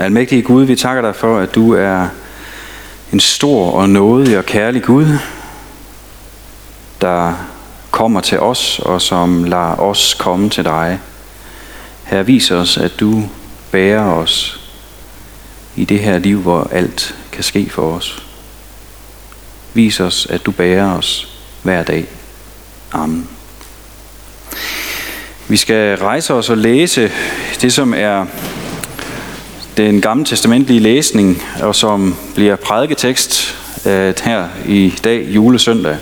Almægtige Gud, vi takker dig for, at du er en stor og nådig og kærlig Gud, der kommer til os og som lader os komme til dig. Her vis os, at du bærer os i det her liv, hvor alt kan ske for os. Vis os, at du bærer os hver dag. Amen. Vi skal rejse os og læse det, som er den gamle testamentlige læsning, og som bliver prædiketekst øh, her i dag, julesøndag.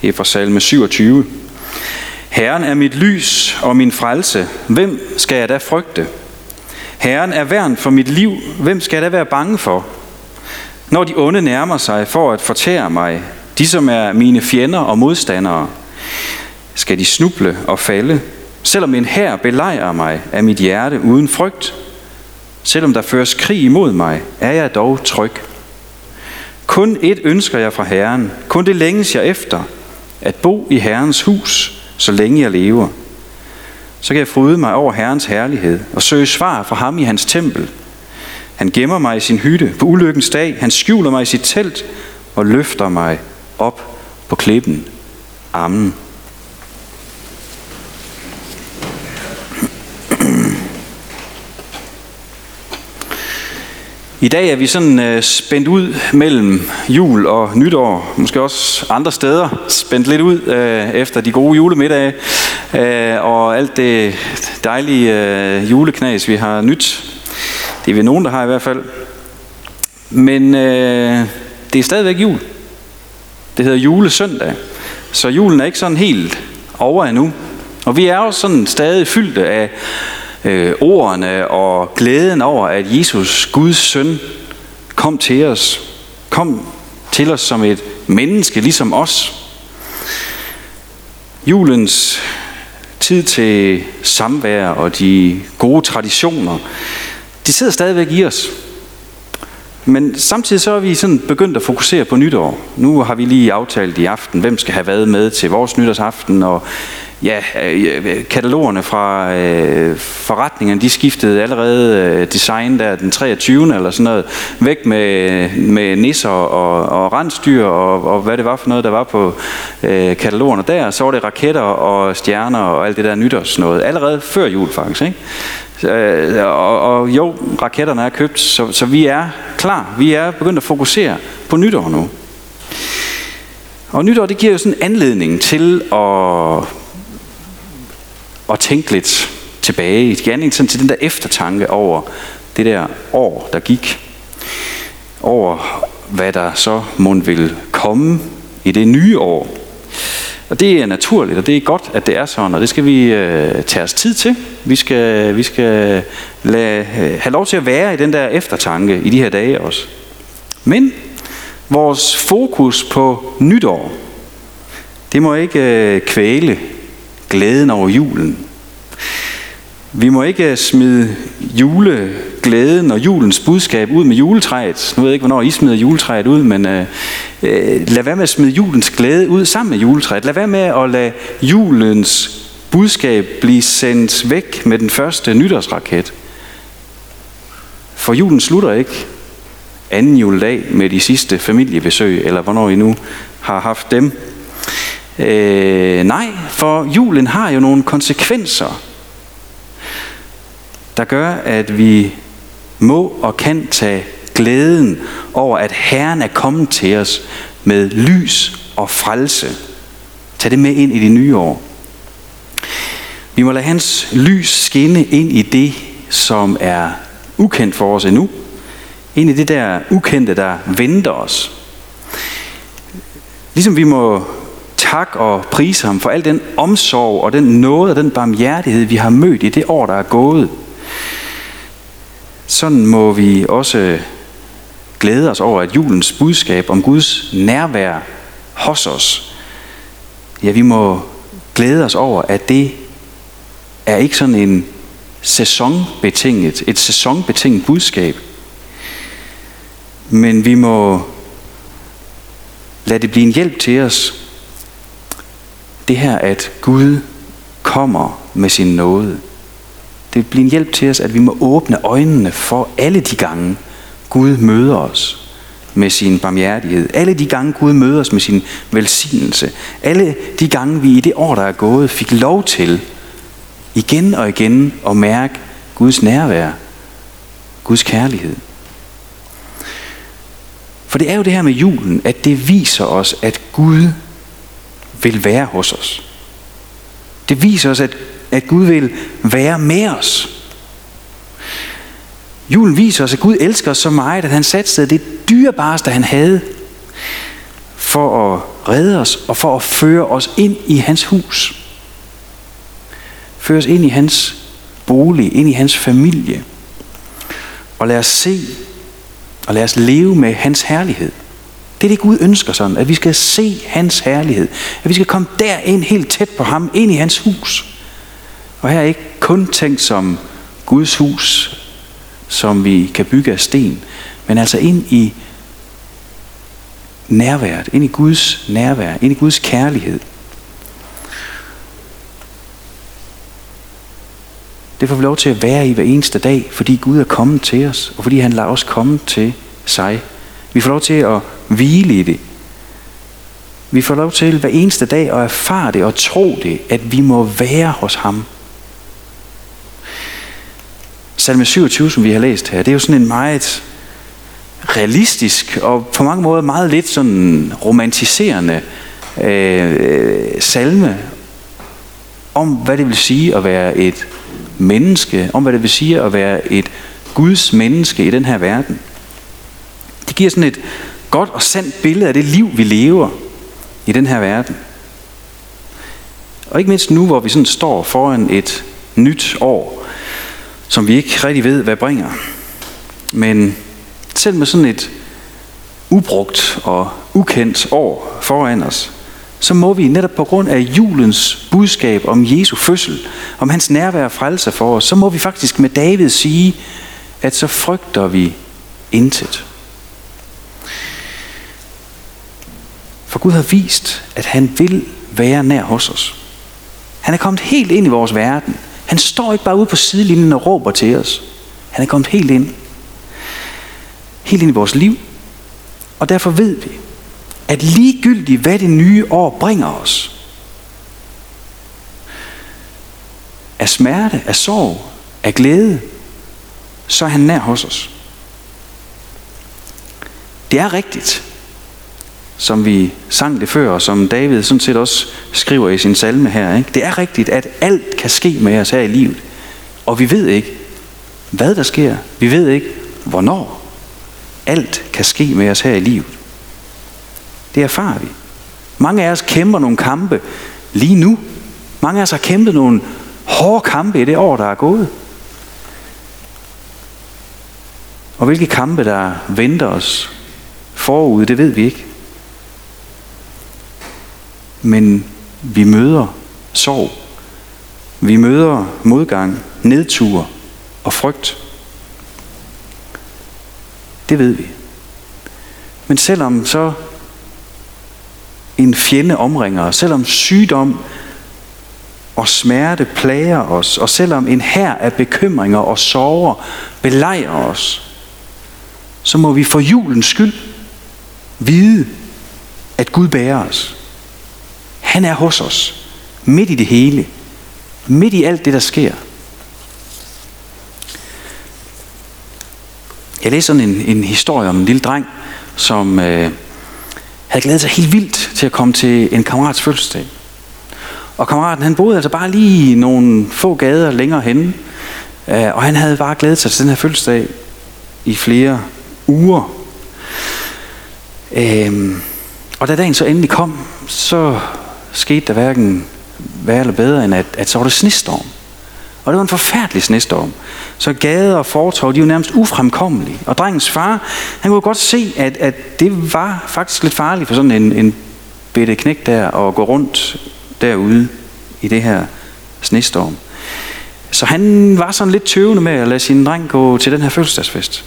Det er fra salme 27. Herren er mit lys og min frelse. Hvem skal jeg da frygte? Herren er værn for mit liv. Hvem skal jeg da være bange for? Når de onde nærmer sig for at fortære mig, de som er mine fjender og modstandere, skal de snuble og falde. Selvom en hær belejrer mig, er mit hjerte uden frygt. Selvom der føres krig imod mig, er jeg dog tryg. Kun et ønsker jeg fra Herren, kun det længes jeg efter, at bo i Herrens hus, så længe jeg lever. Så kan jeg fryde mig over Herrens herlighed og søge svar fra ham i hans tempel. Han gemmer mig i sin hytte på ulykkens dag, han skjuler mig i sit telt og løfter mig op på klippen. Amen. I dag er vi sådan øh, spændt ud mellem jul og nytår, måske også andre steder, spændt lidt ud øh, efter de gode julemiddage øh, og alt det dejlige øh, juleknas, vi har nyt. Det er vi nogen, der har i hvert fald. Men øh, det er stadigvæk jul. Det hedder julesøndag, så julen er ikke sådan helt over endnu. Og vi er jo sådan stadig fyldte af øh, ordene og glæden over, at Jesus, Guds søn, kom til os. Kom til os som et menneske, ligesom os. Julens tid til samvær og de gode traditioner, de sidder stadigvæk i os. Men samtidig så er vi sådan begyndt at fokusere på nytår. Nu har vi lige aftalt i aften, hvem skal have været med til vores nytårsaften, og ja, øh, øh, katalogerne fra øh, forretningerne, de skiftede allerede øh, design der den 23. eller sådan noget, væk med, med nisser og, og rensdyr og, og hvad det var for noget, der var på øh, katalogerne der. Så var det raketter og stjerner og alt det der nytårs noget, allerede før jul faktisk, ikke? Øh, og, og jo, raketterne er købt, så, så vi er klar. Vi er begyndt at fokusere på nytår nu. Og nytår, det giver jo sådan en anledning til at og tænke lidt tilbage. i giver anledning sådan til den der eftertanke over det der år, der gik. Over hvad der så må vil komme i det nye år. Og det er naturligt, og det er godt, at det er sådan, og det skal vi øh, tage os tid til. Vi skal, vi skal lade, øh, have lov til at være i den der eftertanke i de her dage også. Men vores fokus på nytår, det må ikke øh, kvæle glæden over julen. Vi må ikke smide juleglæden og julens budskab ud med juletræet. Nu ved jeg ikke, hvornår I smider juletræet ud, men øh, øh, lad være med at smide julens glæde ud sammen med juletræet. Lad være med at lade julens budskab blive sendt væk med den første nytårsraket. For julen slutter ikke anden juledag med de sidste familiebesøg, eller hvornår I nu har haft dem. Øh, nej, for julen har jo nogle konsekvenser, der gør, at vi må og kan tage glæden over, at Herren er kommet til os med lys og frelse. Tag det med ind i det nye år. Vi må lade hans lys skinne ind i det, som er ukendt for os endnu. Ind i det der ukendte, der venter os. Ligesom vi må tak og prise ham for al den omsorg og den nåde og den barmhjertighed, vi har mødt i det år, der er gået. Sådan må vi også glæde os over, at julens budskab om Guds nærvær hos os, ja, vi må glæde os over, at det er ikke sådan en sæsonbetinget, et sæsonbetinget budskab, men vi må lade det blive en hjælp til os det her, at Gud kommer med sin nåde. Det bliver en hjælp til os, at vi må åbne øjnene for alle de gange, Gud møder os med sin barmhjertighed. Alle de gange Gud møder os med sin velsignelse. Alle de gange vi i det år, der er gået, fik lov til igen og igen at mærke Guds nærvær. Guds kærlighed. For det er jo det her med julen, at det viser os, at Gud vil være hos os. Det viser os, at, at Gud vil være med os. Julen viser os, at Gud elsker os så meget, at han satte det dyrebareste, han havde, for at redde os og for at føre os ind i hans hus. Føre os ind i hans bolig, ind i hans familie. Og lad os se, og lad os leve med hans herlighed. Det er det Gud ønsker sådan, at vi skal se hans herlighed. At vi skal komme derind helt tæt på ham, ind i hans hus. Og her er ikke kun tænkt som Guds hus, som vi kan bygge af sten, men altså ind i nærværet, ind i Guds nærvær, ind i Guds kærlighed. Det får vi lov til at være i hver eneste dag, fordi Gud er kommet til os, og fordi han lader os komme til sig. Vi får lov til at hvile i det. Vi får lov til hver eneste dag at erfare det og tro det, at vi må være hos ham. Salme 27, som vi har læst her, det er jo sådan en meget realistisk og på mange måder meget lidt sådan romantiserende øh, salme om, hvad det vil sige at være et menneske, om hvad det vil sige at være et Guds menneske i den her verden. Det giver sådan et godt og sandt billede af det liv, vi lever i den her verden. Og ikke mindst nu, hvor vi sådan står foran et nyt år, som vi ikke rigtig ved, hvad bringer. Men selv med sådan et ubrugt og ukendt år foran os, så må vi netop på grund af julens budskab om Jesu fødsel, om hans nærvær og frelse for os, så må vi faktisk med David sige, at så frygter vi intet. For Gud har vist, at han vil være nær hos os. Han er kommet helt ind i vores verden. Han står ikke bare ude på sidelinjen og råber til os. Han er kommet helt ind. Helt ind i vores liv. Og derfor ved vi, at ligegyldigt hvad det nye år bringer os, af smerte, af sorg, af glæde, så er han nær hos os. Det er rigtigt, som vi sang det før, og som David sådan set også skriver i sin salme her. Ikke? Det er rigtigt, at alt kan ske med os her i livet. Og vi ved ikke, hvad der sker. Vi ved ikke, hvornår. Alt kan ske med os her i livet. Det erfarer vi. Mange af os kæmper nogle kampe lige nu. Mange af os har kæmpet nogle hårde kampe i det år, der er gået. Og hvilke kampe, der venter os forud, det ved vi ikke. Men vi møder sorg. Vi møder modgang, nedtur og frygt. Det ved vi. Men selvom så en fjende omringer os, selvom sygdom og smerte plager os, og selvom en hær af bekymringer og sorger belejrer os, så må vi for julens skyld vide, at Gud bærer os. Han er hos os, midt i det hele, midt i alt det, der sker. Jeg læste sådan en, en historie om en lille dreng, som øh, havde glædet sig helt vildt til at komme til en kammerats fødselsdag. Og kammeraten han boede altså bare lige nogle få gader længere henne. Øh, og han havde bare glædet sig til den her fødselsdag i flere uger. Øh, og da dagen så endelig kom, så skete der hverken værre eller bedre, end at, at så var det snestorm. Og det var en forfærdelig snestorm. Så gader og fortov, de var nærmest ufremkommelige. Og drengens far, han kunne godt se, at, at det var faktisk lidt farligt for sådan en, en bitte knæk der at gå rundt derude i det her snestorm. Så han var sådan lidt tøvende med at lade sin dreng gå til den her fødselsdagsfest.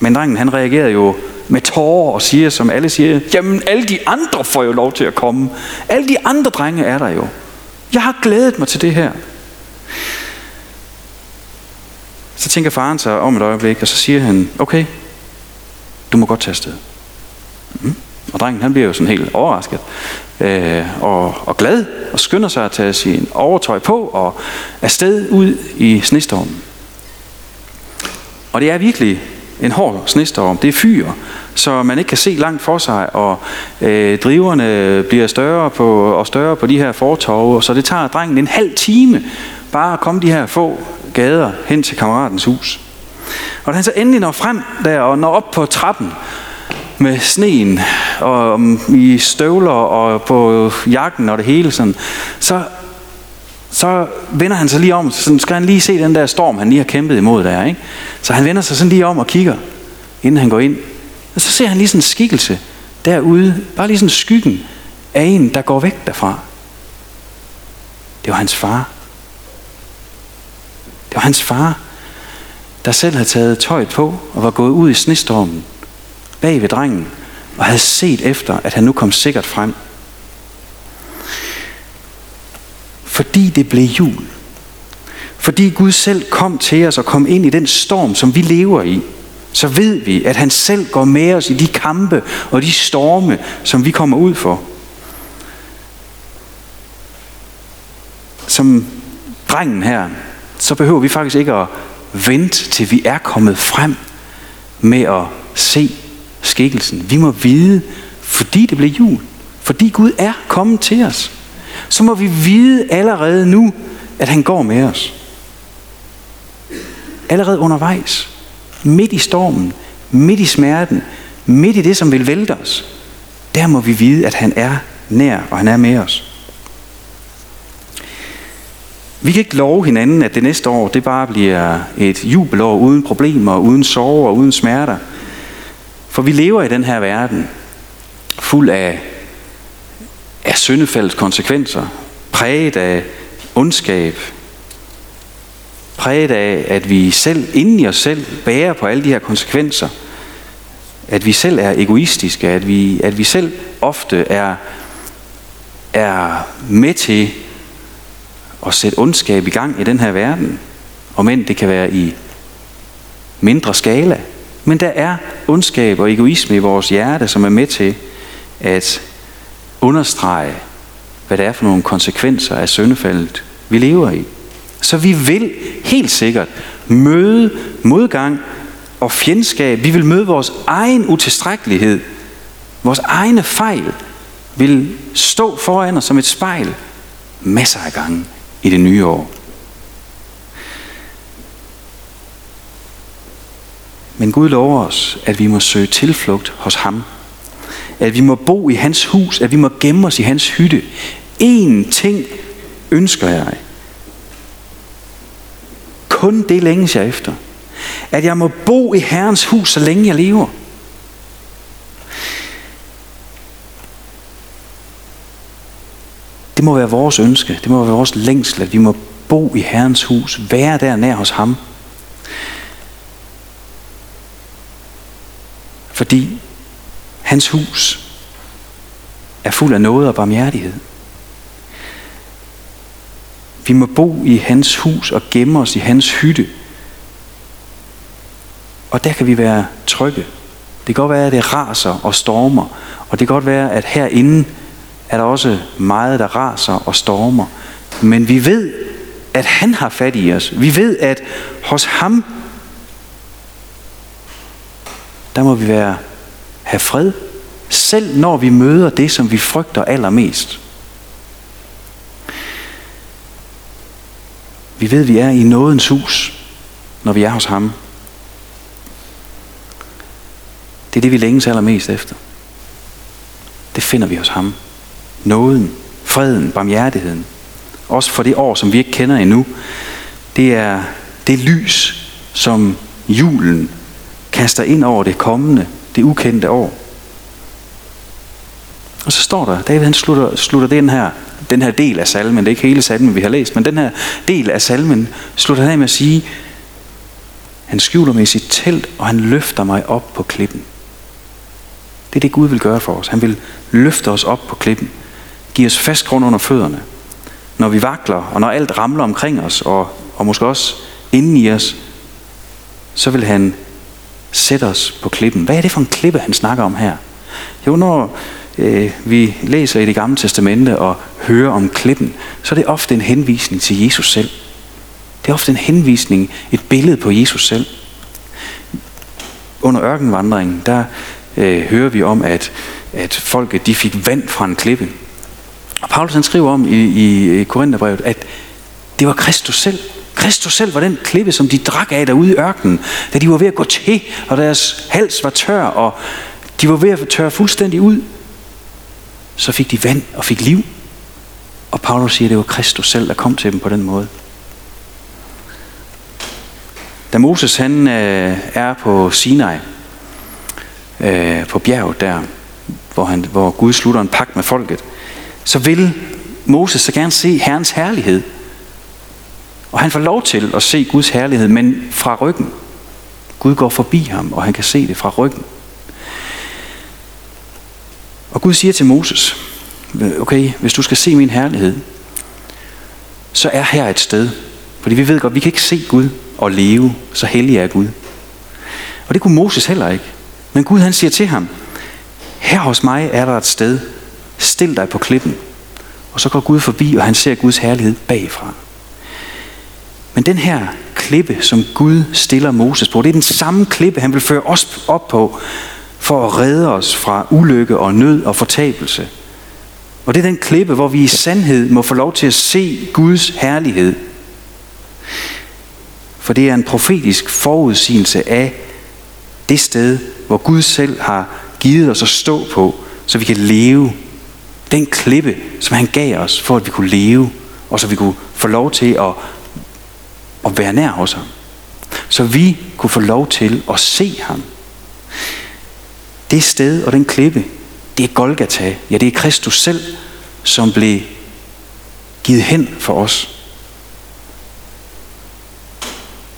Men drengen han reagerede jo med tårer og siger, som alle siger, jamen alle de andre får jo lov til at komme. Alle de andre drenge er der jo. Jeg har glædet mig til det her. Så tænker faren sig om et øjeblik, og så siger han, okay, du må godt tage afsted. Mm. Og drengen han bliver jo sådan helt overrasket øh, og, og glad og skynder sig at tage sin overtøj på og afsted ud i snestormen. Og det er virkelig en hård snestorm. Det er fyr, så man ikke kan se langt for sig, og øh, driverne bliver større på, og større på de her fortorve, så det tager drengen en halv time bare at komme de her få gader hen til kammeratens hus. Og da han så endelig når frem der og når op på trappen med sneen og mm, i støvler og på jakken og det hele sådan, så, så vender han sig lige om, så skal han lige se den der storm, han lige har kæmpet imod der. Ikke? Så han vender sig sådan lige om og kigger, inden han går ind. Og så ser han lige sådan en skikkelse derude, bare lige sådan skyggen af en, der går væk derfra. Det var hans far. Det var hans far, der selv havde taget tøjet på og var gået ud i snestormen bag ved drengen og havde set efter, at han nu kom sikkert frem. Fordi det blev jul. Fordi Gud selv kom til os og kom ind i den storm, som vi lever i, så ved vi, at han selv går med os i de kampe og de storme, som vi kommer ud for. Som drengen her, så behøver vi faktisk ikke at vente til vi er kommet frem med at se skikkelsen. Vi må vide, fordi det blev jul, fordi Gud er kommet til os, så må vi vide allerede nu, at han går med os. Allerede undervejs, midt i stormen, midt i smerten, midt i det, som vil vælte os, der må vi vide, at han er nær, og han er med os. Vi kan ikke love hinanden, at det næste år det bare bliver et jubelår uden problemer, uden sorger og uden smerter. For vi lever i den her verden fuld af, af syndefaldets konsekvenser, præget af ondskab, præget af, at vi selv inden i os selv bærer på alle de her konsekvenser. At vi selv er egoistiske, at vi, at vi selv ofte er, er med til at sætte ondskab i gang i den her verden. Og men det kan være i mindre skala. Men der er ondskab og egoisme i vores hjerte, som er med til at understrege, hvad det er for nogle konsekvenser af syndefaldet, vi lever i. Så vi vil helt sikkert møde modgang og fjendskab. Vi vil møde vores egen utilstrækkelighed. Vores egne fejl vil stå foran os som et spejl masser af gange i det nye år. Men Gud lover os, at vi må søge tilflugt hos ham. At vi må bo i hans hus, at vi må gemme os i hans hytte. En ting ønsker jeg. Kun det længes jeg efter. At jeg må bo i Herrens hus, så længe jeg lever. Det må være vores ønske, det må være vores længsel, at vi må bo i Herrens hus, være der nær hos ham. Fordi hans hus er fuld af noget og barmhjertighed. Vi må bo i hans hus og gemme os i hans hytte. Og der kan vi være trygge. Det kan godt være, at det raser og stormer. Og det kan godt være, at herinde er der også meget, der raser og stormer. Men vi ved, at han har fat i os. Vi ved, at hos ham, der må vi være, have fred. Selv når vi møder det, som vi frygter allermest. Vi ved, at vi er i nådens hus, når vi er hos ham. Det er det, vi længes allermest efter. Det finder vi hos ham nåden, freden, barmhjertigheden. Også for det år, som vi ikke kender endnu. Det er det lys, som julen kaster ind over det kommende, det ukendte år. Og så står der, David han slutter, slutter den her, den her del af salmen, det er ikke hele salmen, vi har læst, men den her del af salmen slutter han af med at sige, han skjuler mig i sit telt, og han løfter mig op på klippen. Det er det Gud vil gøre for os. Han vil løfte os op på klippen. give os fast grund under fødderne. Når vi vakler, og når alt ramler omkring os, og, og måske også inden i os, så vil han sætte os på klippen. Hvad er det for en klippe, han snakker om her? Jo, når øh, vi læser i det gamle testamente og hører om klippen, så er det ofte en henvisning til Jesus selv. Det er ofte en henvisning, et billede på Jesus selv. Under ørkenvandringen, der øh, hører vi om, at, at folket de fik vand fra en klippe. Og Paulus han skriver om i, i Korintherbrevet, at det var Kristus selv. Kristus selv var den klippe, som de drak af derude i ørkenen, da de var ved at gå til, og deres hals var tør, og de var ved at tørre fuldstændig ud. Så fik de vand og fik liv. Og Paulus siger, at det var Kristus selv, der kom til dem på den måde. Da Moses han øh, er på Sinai, øh, på bjerget der, hvor, han, hvor Gud slutter en pagt med folket, så vil Moses så gerne se Herrens herlighed. Og han får lov til at se Guds herlighed, men fra ryggen. Gud går forbi ham, og han kan se det fra ryggen. Og Gud siger til Moses, okay, hvis du skal se min herlighed, så er her et sted. Fordi vi ved godt, vi kan ikke se Gud og leve, så hellig er Gud. Og det kunne Moses heller ikke. Men Gud han siger til ham, her hos mig er der et sted, stil dig på klippen. Og så går Gud forbi, og han ser Guds herlighed bagfra. Men den her klippe, som Gud stiller Moses på, det er den samme klippe, han vil føre os op på, for at redde os fra ulykke og nød og fortabelse. Og det er den klippe, hvor vi i sandhed må få lov til at se Guds herlighed. For det er en profetisk forudsigelse af det sted, hvor Gud selv har givet os at stå på, så vi kan leve. Den klippe, som han gav os, for at vi kunne leve, og så vi kunne få lov til at, at være nær hos ham. Så vi kunne få lov til at se ham. Det sted og den klippe, det er Golgata. Ja, det er Kristus selv, som blev givet hen for os.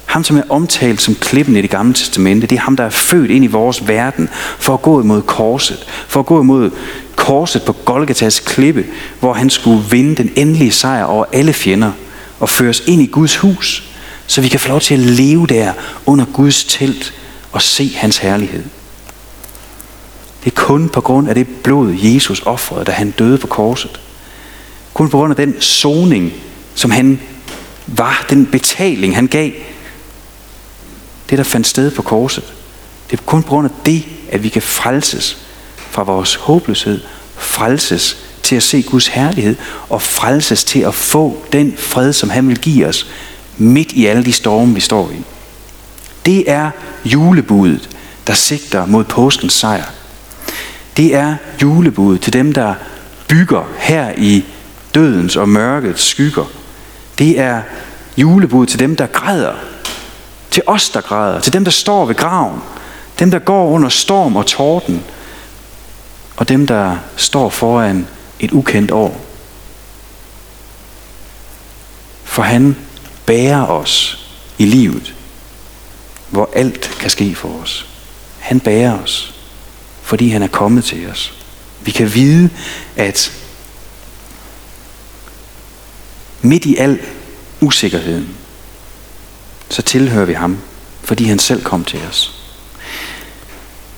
Ham, som er omtalt som klippen i det gamle testamente, det er ham, der er født ind i vores verden for at gå imod korset. For at gå imod korset på Golgatas klippe, hvor han skulle vinde den endelige sejr over alle fjender og føres ind i Guds hus, så vi kan få lov til at leve der under Guds telt og se hans herlighed. Det er kun på grund af det blod, Jesus offrede, da han døde på korset. Kun på grund af den soning, som han var, den betaling, han gav. Det, der fandt sted på korset. Det er kun på grund af det, at vi kan frelses fra vores håbløshed, frelses til at se Guds herlighed, og frelses til at få den fred, som han vil give os, midt i alle de storme, vi står i. Det er julebudet, der sigter mod påskens sejr. Det er julebudet til dem, der bygger her i dødens og mørkets skygger. Det er julebud til dem, der græder. Til os, der græder. Til dem, der står ved graven. Dem, der går under storm og torden. Og dem, der står foran et ukendt år. For han bærer os i livet, hvor alt kan ske for os. Han bærer os fordi han er kommet til os. Vi kan vide, at midt i al usikkerheden, så tilhører vi ham, fordi han selv kom til os.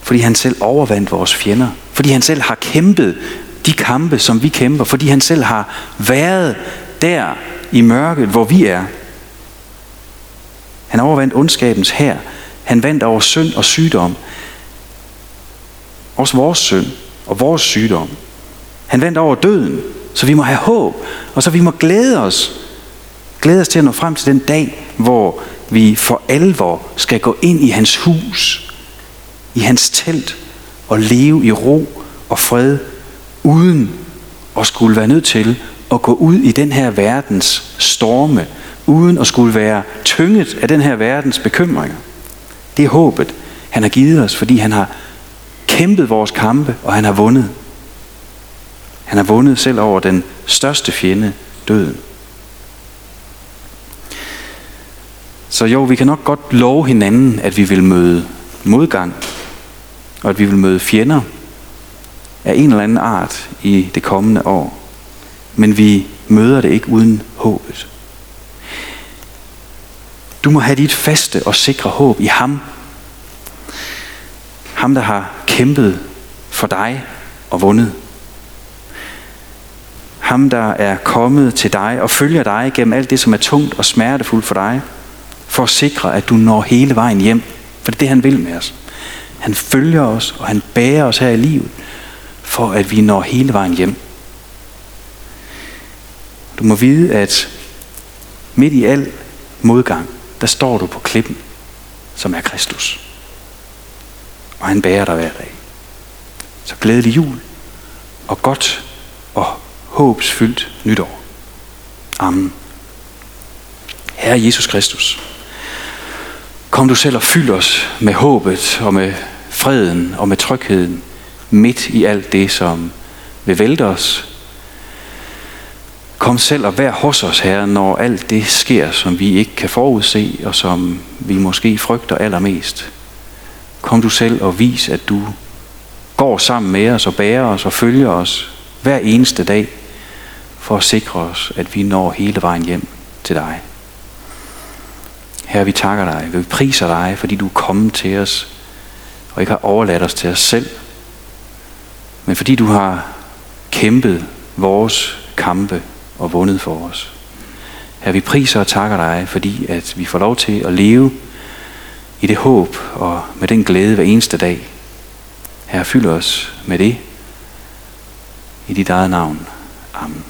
Fordi han selv overvandt vores fjender. Fordi han selv har kæmpet de kampe, som vi kæmper. Fordi han selv har været der i mørket, hvor vi er. Han overvandt ondskabens her. Han vandt over synd og sygdom. Også vores synd og vores sygdom. Han vandt over døden, så vi må have håb, og så vi må glæde os. Glæde os til at nå frem til den dag, hvor vi for alvor skal gå ind i hans hus, i hans telt, og leve i ro og fred, uden at skulle være nødt til at gå ud i den her verdens storme, uden at skulle være tynget af den her verdens bekymringer. Det er håbet, han har givet os, fordi han har kæmpet vores kampe, og han har vundet. Han har vundet selv over den største fjende, døden. Så jo, vi kan nok godt love hinanden, at vi vil møde modgang, og at vi vil møde fjender af en eller anden art i det kommende år. Men vi møder det ikke uden håbet. Du må have dit faste og sikre håb i ham. Ham, der har kæmpet for dig og vundet. Ham, der er kommet til dig og følger dig gennem alt det, som er tungt og smertefuldt for dig, for at sikre, at du når hele vejen hjem. For det er det, han vil med os. Han følger os, og han bærer os her i livet, for at vi når hele vejen hjem. Du må vide, at midt i al modgang, der står du på klippen, som er Kristus. Og han bærer dig hver dag. Så glædelig jul, og godt og håbsfyldt nytår. Amen. Herre Jesus Kristus, kom du selv og fyld os med håbet og med freden og med trygheden midt i alt det, som vil vælte os. Kom selv og vær hos os, Herre, når alt det sker, som vi ikke kan forudse, og som vi måske frygter allermest. Kom du selv og vis, at du går sammen med os og bærer os og følger os hver eneste dag, for at sikre os, at vi når hele vejen hjem til dig. Herre, vi takker dig, vi priser dig, fordi du er kommet til os, og ikke har overladt os til os selv, men fordi du har kæmpet vores kampe og vundet for os. Her vi priser og takker dig, fordi at vi får lov til at leve i det håb og med den glæde hver eneste dag. Her fyld os med det i dit eget navn. Amen.